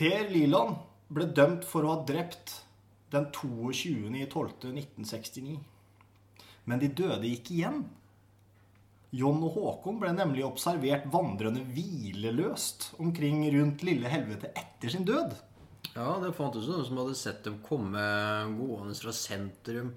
Per Liland ble dømt for å ha drept den 22.12.1969. Men de døde ikke igjen. John og Håkon ble nemlig observert vandrende hvileløst omkring rundt lille helvete etter sin død. Ja, det fantes noen som hadde sett dem komme gående fra sentrum.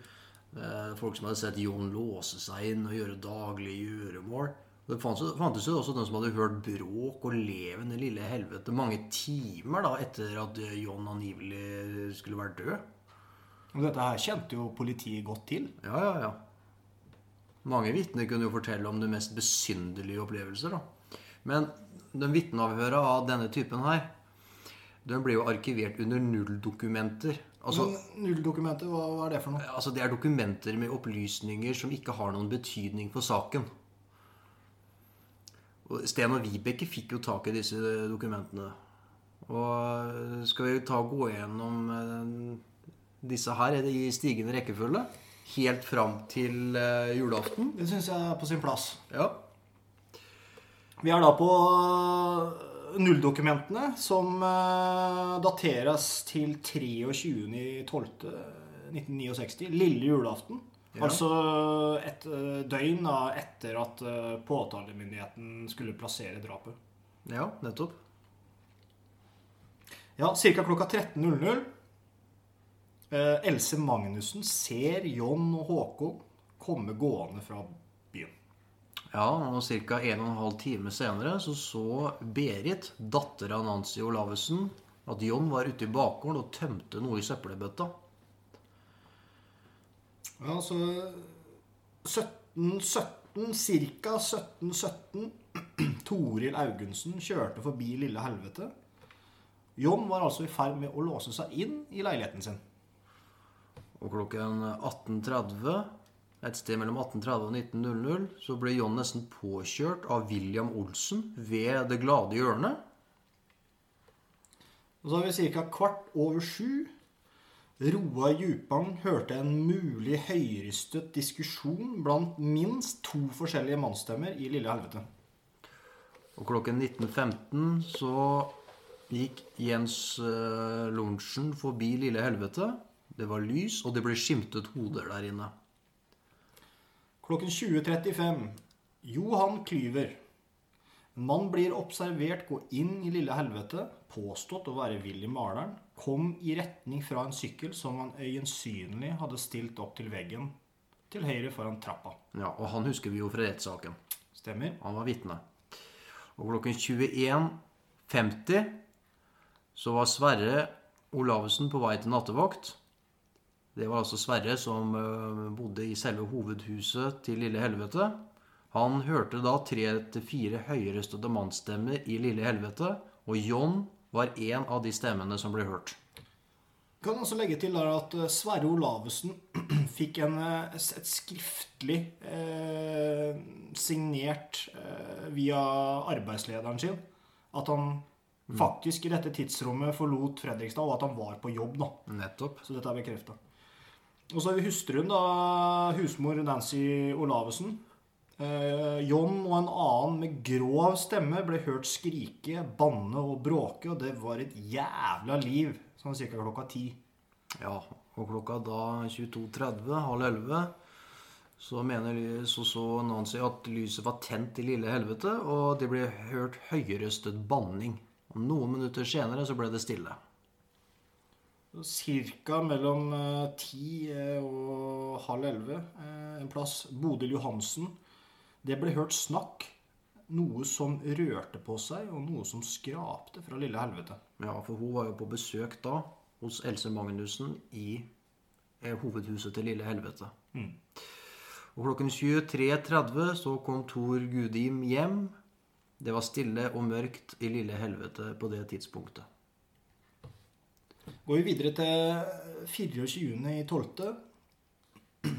Eh, Folk som hadde sett John låse seg inn og gjøre daglige gjøremål. Det fantes, jo også den som hadde hørt bråk og levende lille helvete mange timer da etter at John angivelig skulle være død. Og dette her kjente jo politiet godt til. Ja, ja, ja. Mange vitner kunne jo fortelle om de mest besynderlige opplevelser. da. Men de vitneavhøra av denne typen her, de blir jo arkivert under nulldokumenter. Altså, nulldokumenter, hva, hva er det for noe? altså, det er dokumenter med opplysninger som ikke har noen betydning for saken. Og Sten og Vibeke fikk jo tak i disse dokumentene. Og skal vi ta og gå gjennom eh, disse her i stigende rekkefølge? Helt fram til eh, julaften. Det syns jeg er på sin plass. Ja. Vi er da på øh, nulldokumentene, som dateres til 23.12.1969. Lille julaften. Ja. Altså et øh, døgn da, etter at øh, påtalemyndigheten skulle plassere drapet. ja, nettopp. Ja, Ca. klokka 13.00. eh, Else Magnussen ser John og Håkon komme gående fra byen. Ja, og ca. 1 12 time senere så så Berit, datter av Nancy Olavesen, at John var ute i bakgården og tømte noe i søppelbøtta. Ja, så 1717, ca. 1717 Toril Augunsen kjørte forbi Lille Helvete. John var altså i ferd med å låse seg inn i leiligheten sin. Og klokken 18.30, et sted mellom 18.30 og 19.00, så ble John nesten påkjørt av William Olsen ved Det glade hjørnet. Og så har vi ca. kvart over sju. Roar Djupang hørte en mulig høyrystet diskusjon blant minst to forskjellige mannsstemmer i Lille Helvete. Og klokken 19.15 så gikk Jens uh, Lorentzen forbi Lille Helvete. Det var lys, og det ble skimtet hoder der inne. Klokken 20.35. Johan Klyver. En mann blir observert gå inn i Lille Helvete, påstått å være Willy Maleren, kom i retning fra en sykkel som han øyensynlig hadde stilt opp til veggen til høyre foran trappa. Ja, Og han husker vi jo fra rettssaken. Stemmer? Han var vitne. Og klokken 21.50 så var Sverre Olavsen på vei til nattevakt. Det var altså Sverre som eh, bodde i selve hovedhuset til Lille Helvete. Han hørte da tre til fire høyrøstede mannsstemmer i Lille Helvete, og John var en av de stemmene som ble hørt. Kan også legge til at eh, Sverre Olavesen fikk en, eh, et skriftlig eh, signert eh, via arbeidslederen sin at han faktisk i dette tidsrommet forlot Fredrikstad, og at han var på jobb. da. Nettopp. Så dette er bekrefta. Og så har vi hustruen, da, husmor Nancy Olavesen. Eh, John og en annen med grov stemme ble hørt skrike, banne og bråke, og det var et jævla liv sånn ca. klokka ti. Ja, og klokka da 22.30, halv elleve, så mener så, så Nancy at lyset var tent i lille helvete, og det ble hørt høyrøstet banning. Og noen minutter senere så ble det stille. Cirka mellom eh, ti eh, og halv elleve en plass. Bodil Johansen. Det ble hørt snakk. Noe som rørte på seg, og noe som skrapte fra lille helvete. Ja, for hun var jo på besøk da hos Else Magnussen i eh, hovedhuset til Lille Helvete. Og klokken 23.30 så kom Tor Gudim hjem. Det var stille og mørkt i Lille Helvete på det tidspunktet. Går vi videre til 24.12.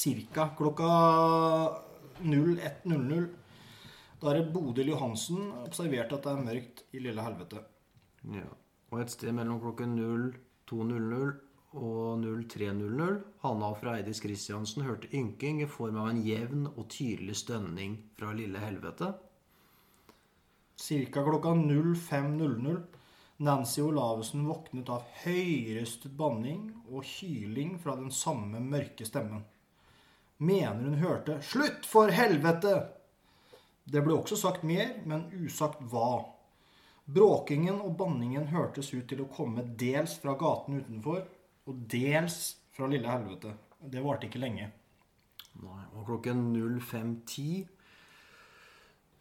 Cirka klokka 01.00. Da er det Bodil Johansen observert at det er mørkt i lille helvete. Ja. Og et sted mellom klokken 02.00 og 03.00 Hanna fra Eidis Christiansen hørte ynking i form av en jevn og tydelig stønning fra Lille Helvete. Cirka klokka 05.00. Nancy Olavesen våknet av høyrøstet banning og hyling fra den samme mørke stemmen. Mener hun hørte 'Slutt, for helvete!' Det ble også sagt mer, men usagt hva. Bråkingen og banningen hørtes ut til å komme dels fra gaten utenfor og dels fra lille helvete. Det varte ikke lenge. Nei, og klokken 05.10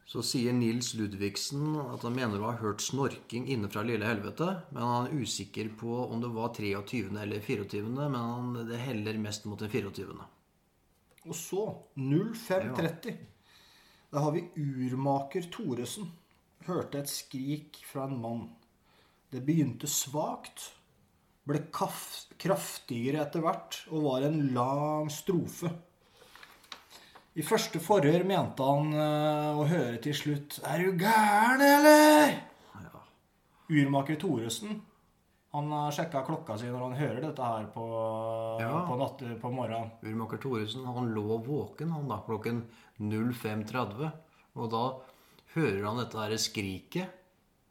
så sier Nils Ludvigsen at han mener å ha hørt snorking inne fra lille helvete, men han er usikker på om det var 23. eller 24., men det heller mest mot den 24. Og så, 05.30, da har vi urmaker Thoresen. Hørte et skrik fra en mann. Det begynte svakt, ble kraftigere etter hvert og var en lang strofe. I første forhør mente han eh, å høre til slutt 'Er du gæren, eller?' Ja. Urmaker Thoresen han har sjekka klokka si når han hører dette her på, Ja. på, natt, på morgenen. Urmaker Thoresen han lå våken han da klokken 05.30. Og da hører han dette her skriket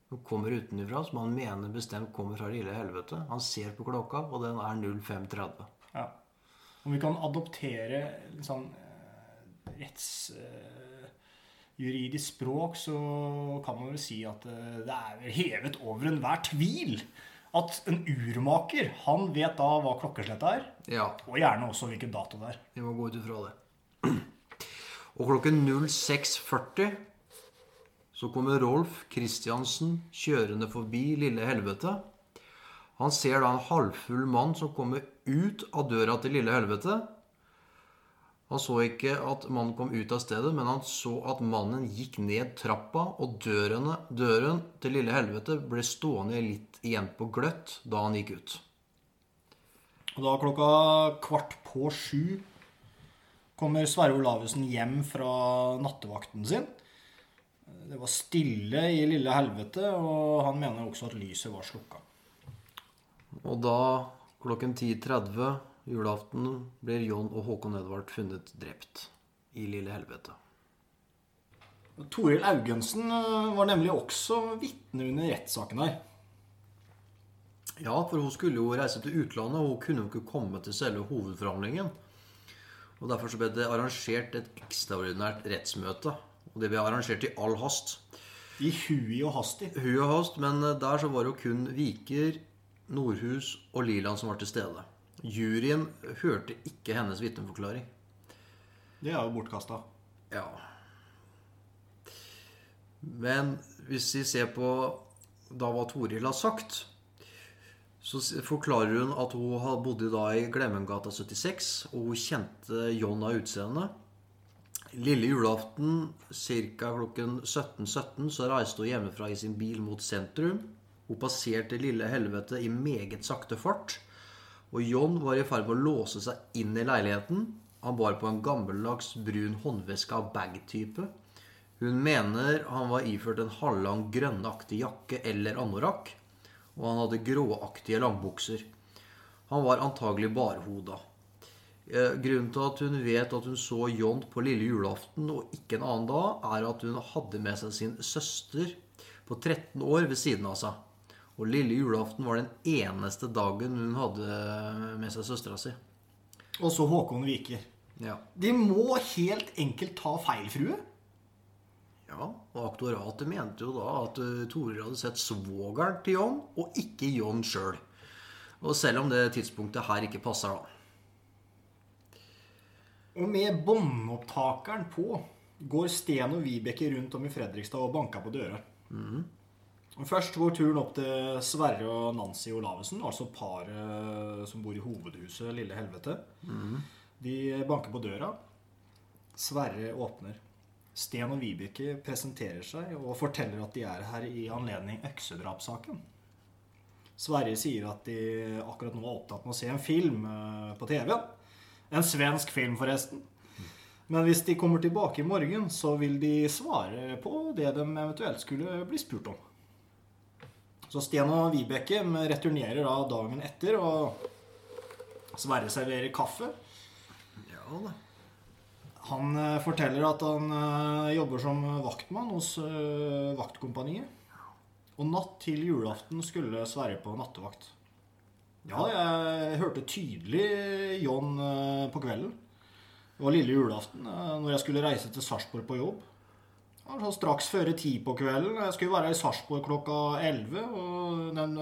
som kommer utenfra, som han mener bestemt kommer fra lille helvete. Han ser på klokka, og den er 05.30. Ja. Om vi kan adoptere sånn rettsjuridisk språk, så kan man vel si at eh, det er hevet over enhver tvil at en urmaker, han vet da hva klokkeslettet er, Ja, og gjerne også hvilken dato det er. vi må gå ut ifra det. Og klokken 06.40 så kommer Rolf Kristiansen kjørende forbi lille helvete. Han ser da en halvfull mann som kommer ut av døra til lille helvete. Han så ikke at mannen kom ut av stedet, men han så at mannen gikk ned trappa, og dørene, døren til lille helvete ble stående litt igjen på gløtt da han gikk ut. Og da klokka kvart på sju kommer Sverre Olavesen hjem fra nattevakten sin. Det var stille i lille helvete, og han mener også at lyset var slukka. Og da, klokken 10.30 julaften, blir John og Håkon Edvard funnet drept i lille helvete. Toril Augensen eh, var nemlig også vitne under rettssaken her. Ja, for hun skulle jo reise til utlandet, og hun kunne jo ikke komme til selve hovedforhandlingen. Og Derfor så ble det arrangert et ekstraordinært rettsmøte. Og det ble arrangert i all hast. I hui og hasti. Hui og hast, men der så var det jo kun Viker, Nordhus og Liland som var til stede. Juryen hørte ikke hennes vitneforklaring. Det er jo bortkasta. Ja. Men hvis vi ser på da hva Toril har sagt, så forklarer hun at hun bodde da i Glemmengata 76, og hun kjente John av utseende. Lille julaften ca. klokken 17.17 så reiste hun hjemmefra i sin bil mot sentrum. Hun passerte Lille Helvete i meget sakte fart. Og John var i ferd med å låse seg inn i leiligheten. Han bar på en gammeldags brun håndveske av bag-type. Hun mener han var iført en halvlang grønnaktig jakke eller anorakk. Og han hadde gråaktige langbukser. Han var antagelig barhoda. Eh, Grunnen til at hun vet at hun så John på lille julaften og ikke en annen dag, er at hun hadde med seg sin søster på 13 år ved siden av seg. Og lille julaften var den eneste dagen hun hadde med seg søstera si. Og så Håkon Viker. Ja. De må helt enkelt ta feil, frue. Ja, og aktoratet mente jo da at uh, Toril hadde sett svogeren til John, og ikke John sjøl. Og selv om det tidspunktet her ikke passer, da. Og med båndopptakeren på går Sten og Vibeke rundt om i Fredrikstad og banker på dører. Mm. Først går turen opp til Sverre og Nancy Olavesen, altså paret som bor i hovedhuset Lille Helvete. De banker på døra. Sverre åpner. Sten og Vibeke presenterer seg og forteller at de er her i anledning øksedrapssaken. Sverre sier at de akkurat nå er opptatt med å se en film eh, på TV. En svensk film, forresten. Men hvis de kommer tilbake i morgen, så vil de svare på det de eventuelt skulle bli spurt om. Så Sten og Vibeke returnerer da dagen etter, og Sverre serverer kaffe. Ja da. Han eh, forteller at han eh, jobber som vaktmann hos eh, vaktkompaniet. Og natt til julaften skulle Sverre på nattevakt. Ja, jeg hørte tydelig John på kvelden. Det var lille julaften når jeg skulle reise til Sarpsborg på jobb. Altså straks før ti på kvelden. Jeg skulle være i Sarpsborg klokka elleve. Og den,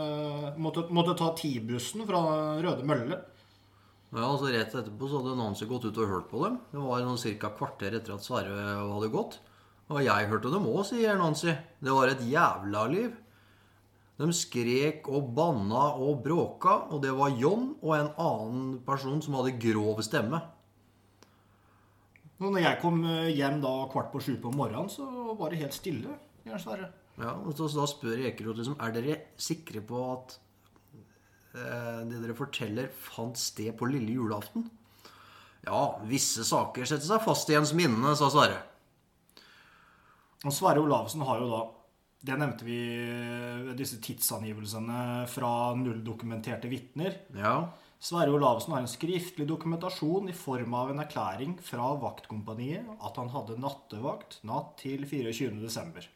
måtte, måtte ta Ti-bussen fra Røde Mølle. Ja, altså Rett etterpå så hadde Nancy gått ut og hørt på dem. Det var noen ca. kvarter etter at Sverre hadde gått. Og jeg hørte dem òg, sier Nancy. Det var et jævla liv. De skrek og banna og bråka, og det var John og en annen person som hadde grov stemme. Når jeg kom eh, hjem da kvart på sju på morgenen, så var det helt stille. Ja, og så, så Da spør Ekerot liksom, er dere sikre på at det dere forteller, fant sted på lille julaften. Ja, visse saker setter seg fast i ens minne, sa Sverre. Og Sverre Olavsen har jo da Det nevnte vi ved disse tidsangivelsene fra nulldokumenterte vitner. Ja, Sverre Olavsen har en skriftlig dokumentasjon i form av en erklæring fra vaktkompaniet at han hadde nattevakt natt til 24. desember.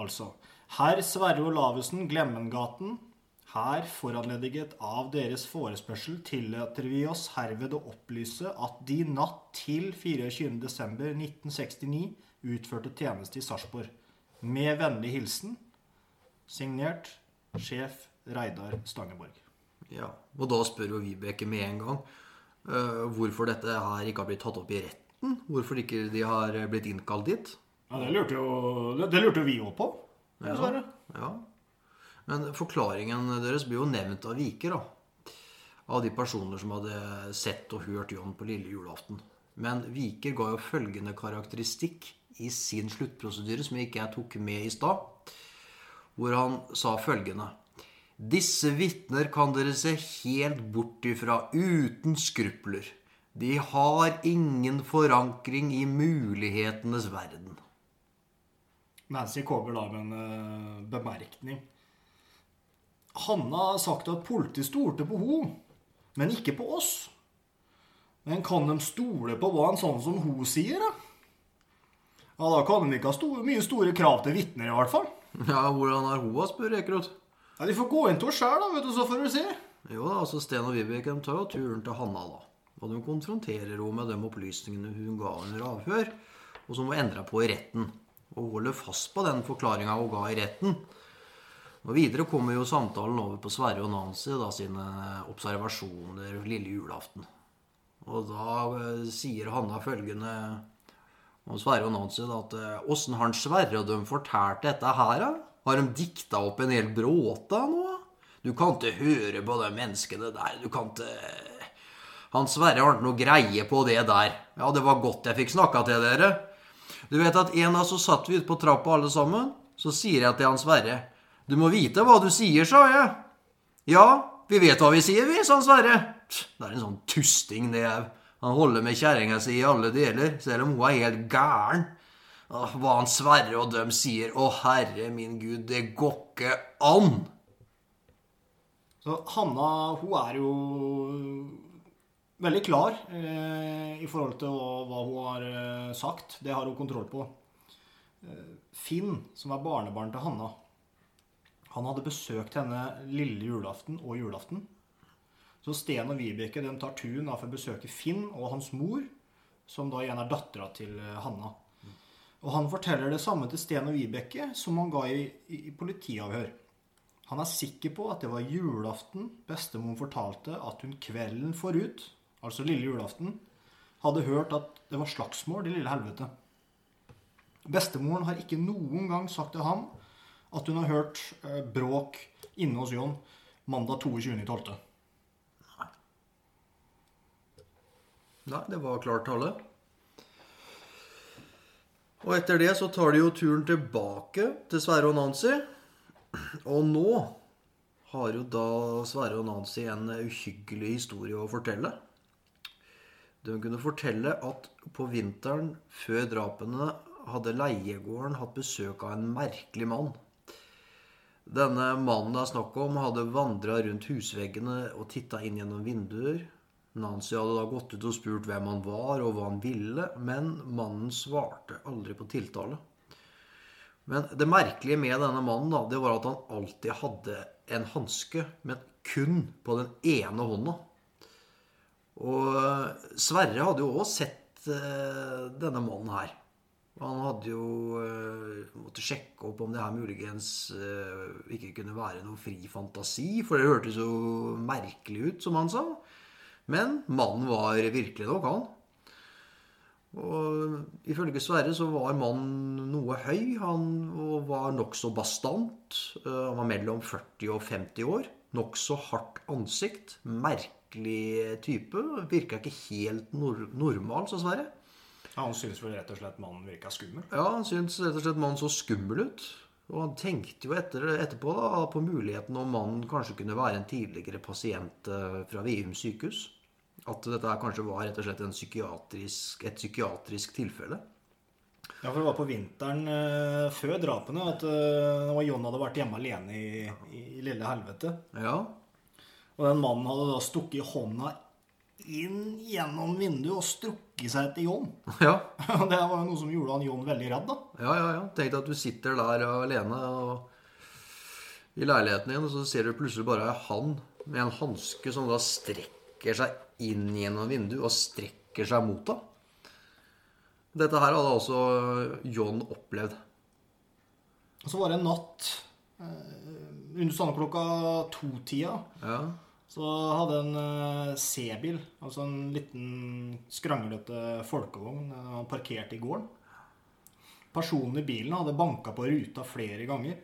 Altså Herr Sverre Olavsen, Glemmengaten. Her, foranlediget av deres forespørsel, tillater vi oss herved å opplyse at de natt til 24. desember 1969 utførte tjeneste i Sarpsborg. Med vennlig hilsen signert sjef Reidar Stangeborg. ja. Og da spør jo Vibeke med en gang uh, hvorfor dette her ikke har blitt tatt opp i retten. Hvorfor ikke de har blitt innkalt dit. Ja, Det lurte jo, det, det lurte jo vi òg på. dessverre. Ja. Men forklaringen deres blir jo nevnt av Viker, da. Av de personer som hadde sett og hørt John på lille julaften. Men Viker ga jo følgende karakteristikk i sin sluttprosedyre, som ikke jeg tok med i stad, hvor han sa følgende Disse vitner kan dere se helt bort ifra uten skrupler. De har ingen forankring i mulighetenes verden. Nancy kommer da med en eh, bemerkning. Hanna har sagt at politiet stolte på henne, men ikke på oss. Men kan de stole på hva en sånn som hun sier, da? Ja, da kan de ikke ha store, mye store krav til vitner, i hvert fall. Ja, hvordan har hun spør Ekerot. Ja, De får gå inn til henne sjøl, da, vet du, så får du se. Jo da, altså Sten og Vibeke de tar jo turen til Hanna, da. Og de konfronterer henne med de opplysningene hun ga under avhør, og som hun endra på i retten. Og holder fast på den forklaringa hun ga i retten. Og Videre kommer jo samtalen over på Sverre og Nancy da sine observasjoner lille julaften. Og da eh, sier Hanna følgende om Sverre og Nancy da, at eh, åssen har Sverre og de fortalt dette her, da? Har de dikta opp en hel bråte nå? Du kan ikke høre på de menneskene der. Du kan ikke Han Sverre har ikke noe greie på det der. Ja, det var godt jeg fikk snakka til dere. Du vet at en av oss satt vi ute på trappa alle sammen. Så sier jeg til han Sverre Du må vite hva du sier, sa jeg. Ja, vi vet hva vi sier, vi, sa Sverre. Det er en sånn tusting, det au. Han holder med kjerringa si i alle deler, selv om hun er helt gæren. Hva han Sverre og dem sier. Å, herre min gud, det går ikke an. Så Hanna hun er jo veldig klar eh, i forhold til hva hun har eh, sagt. Det har hun kontroll på. Eh, Finn, som er barnebarn til Hanna, han hadde besøkt henne lille julaften og julaften. Så Sten og Vibeke de tar turen for å besøke Finn og hans mor, som da igjen er dattera til eh, Hanna. Og han forteller det samme til Sten og Vibeke som han ga i, i, i politiavhør. Han er sikker på at det var julaften bestemor fortalte at hun kvelden forut, altså lille julaften, hadde hørt at det var slagsmål i lille helvete. Bestemoren har ikke noen gang sagt til ham at hun har hørt eh, bråk inne hos John mandag 22.12. Nei, Nei, det var klart tale. Og etter det så tar de jo turen tilbake til Sverre og Nancy. Og nå har jo da Sverre og Nancy en uhyggelig historie å fortelle. De kunne fortelle at på vinteren før drapene hadde leiegården hatt besøk av en merkelig mann. Denne mannen det er snakk om, hadde vandra rundt husveggene og titta inn gjennom vinduer. Nancy hadde da gått ut og spurt hvem han var og hva han ville, men mannen svarte aldri på tiltale. Men det merkelige med denne mannen da, det var at han alltid hadde en hanske, men kun på den ene hånda. Og Sverre hadde jo òg sett eh, denne mannen her. Han hadde jo uh, måtte sjekke opp om det her muligens uh, ikke kunne være noe fri fantasi, for det hørtes jo merkelig ut, som han sa. Men mannen var virkelig nok han. Og ifølge Sverre så var mannen noe høy. Han var nokså bastant. Han var mellom 40 og 50 år. Nokså hardt ansikt. Merkelig type. Virka ikke helt nor normal, sa Sverre. Ja, han syntes vel rett og slett mannen virka skummel. Ja, han syntes rett og slett mannen så skummel ut. Og han tenkte jo etter, etterpå da, på muligheten om mannen kanskje kunne være en tidligere pasient fra Vium sykehus. At dette kanskje var rett og slett psykiatrisk, et psykiatrisk tilfelle. Ja, for det var på vinteren uh, før drapene at uh, John hadde vært hjemme alene i, i, lille helvete. Ja. Og den mannen hadde da stukket hånda inn gjennom vinduet og strukket seg etter John. Ja. det var jo noe som gjorde han John veldig redd, da. Ja, ja, ja. Tenk deg at du sitter der alene i leiligheten din, og så ser du plutselig bare han med en hanske som da strekker seg inn gjennom vinduet og strekker seg mot deg. Dette her hadde altså John opplevd. Og så var det en natt rundt sånn klokka to-tida. Ja. Så hadde en eh, C-bil, altså en liten skranglete folkevogn, eh, parkert i gården. Personen i bilen hadde banka på ruta flere ganger.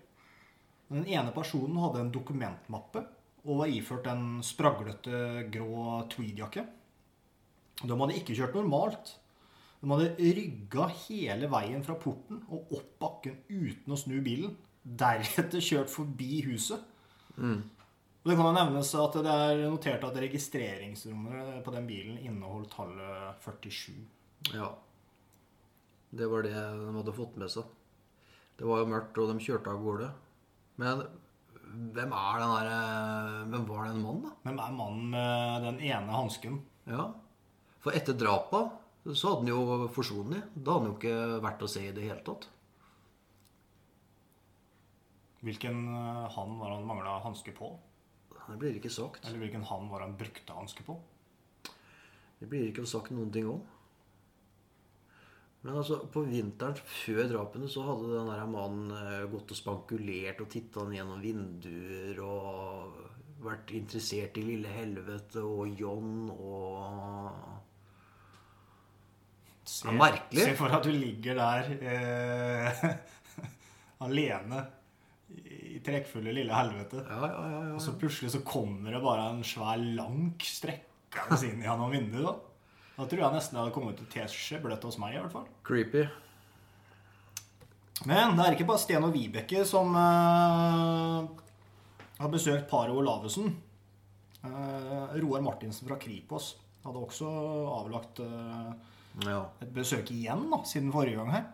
Den ene personen hadde en dokumentmappe og var iført en spraglete grå tweedjakke. De hadde ikke kjørt normalt. De hadde rygga hele veien fra porten og opp bakken uten å snu bilen. Deretter kjørt forbi huset. Mm. Og Det kan jo nevnes at det er notert at registreringsnummeret på den bilen inneholdt tallet 47. Ja. Det var det de hadde fått med seg. Det var jo mørkt, og de kjørte av gårde. Men hvem er den der, Hvem var den mannen, da? Hvem er mannen med den ene hansken? Ja. For etter drapet så hadde han jo forsvunnet. Da hadde han jo ikke vært å se i det hele tatt. Hvilken han var han mangla hanske på? Det blir ikke sagt. Eller hvilken han var han brukte hanske på? Det blir ikke sagt noen ting om. Men altså, på vinteren før drapene så hadde den der mannen gått og spankulert og titta gjennom vinduer og vært interessert i Lille Helvete og John og Se, merkelig. Se for deg at du ligger der eh, alene trekkfulle Lille Helvete. Ja, ja, ja. ja. Og så plutselig så kommer det bare en svær lank strekkende inn gjennom vinduet. da. Da tror jeg nesten det hadde kommet ut teskje bløtt hos meg. i hvert fall. Creepy. Men det er ikke bare Sten og Vibeke som uh, har besøkt paret Olavesen. Uh, Roar Martinsen fra Kripos hadde også avlagt uh, Ja. et besøk igjen da, siden forrige gang her.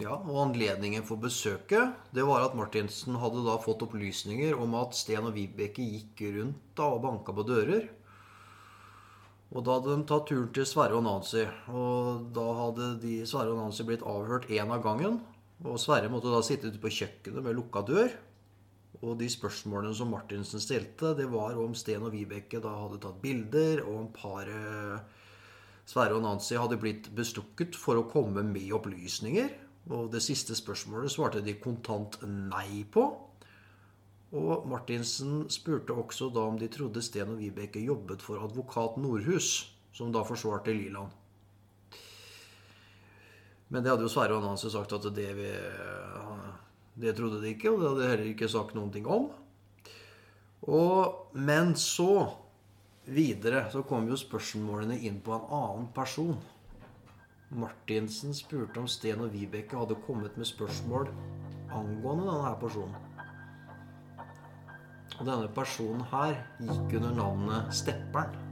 Ja. Og anledningen for besøket det var at Martinsen hadde da fått opplysninger om at Sten og Vibeke gikk rundt da og banka på dører. Og da hadde de tatt turen til Sverre og Nancy. Og da hadde de, Sverre og Nancy blitt avhørt én av gangen. Og Sverre måtte da sitte ute på kjøkkenet med lukka dør. Og de spørsmålene som Martinsen stilte, det var om Sten og Vibeke da hadde tatt bilder, og om paret Sverre og Nancy hadde blitt bestukket for å komme med opplysninger. Og det siste spørsmålet svarte de kontant nei på. Og Martinsen spurte også da om de trodde Sten og Vibeke jobbet for advokat Nordhus, som da forsvarte Liland. Men det hadde jo Sverre og Nancy sagt at det, vi, det trodde de ikke, og det hadde de heller ikke sagt noen ting om. Og, men så videre så kom jo spørsmålene inn på en annen person. Martinsen spurte om Sten og Vibeke hadde kommet med spørsmål angående denne personen. Og denne personen her gikk under navnet Stepperen.